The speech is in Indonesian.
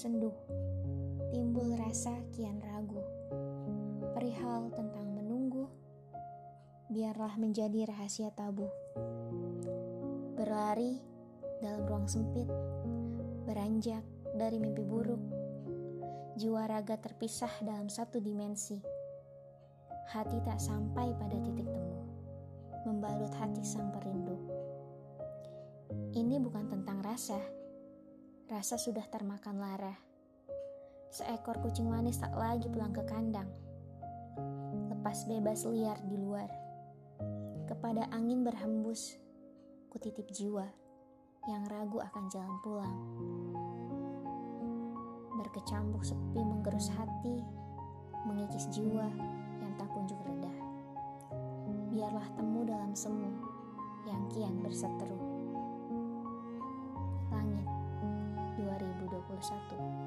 kian senduh, timbul rasa kian ragu. Perihal tentang menunggu, biarlah menjadi rahasia tabu. Berlari dalam ruang sempit, beranjak dari mimpi buruk, jiwa raga terpisah dalam satu dimensi. Hati tak sampai pada titik temu, membalut hati sang perindu. Ini bukan tentang rasa, rasa sudah termakan lara. Seekor kucing manis tak lagi pulang ke kandang lepas bebas liar di luar. Kepada angin berhembus, kutitip jiwa yang ragu akan jalan pulang. Berkecambuk sepi menggerus hati, mengikis jiwa yang tak kunjung reda. Biarlah temu dalam semu yang kian berseteru. satu.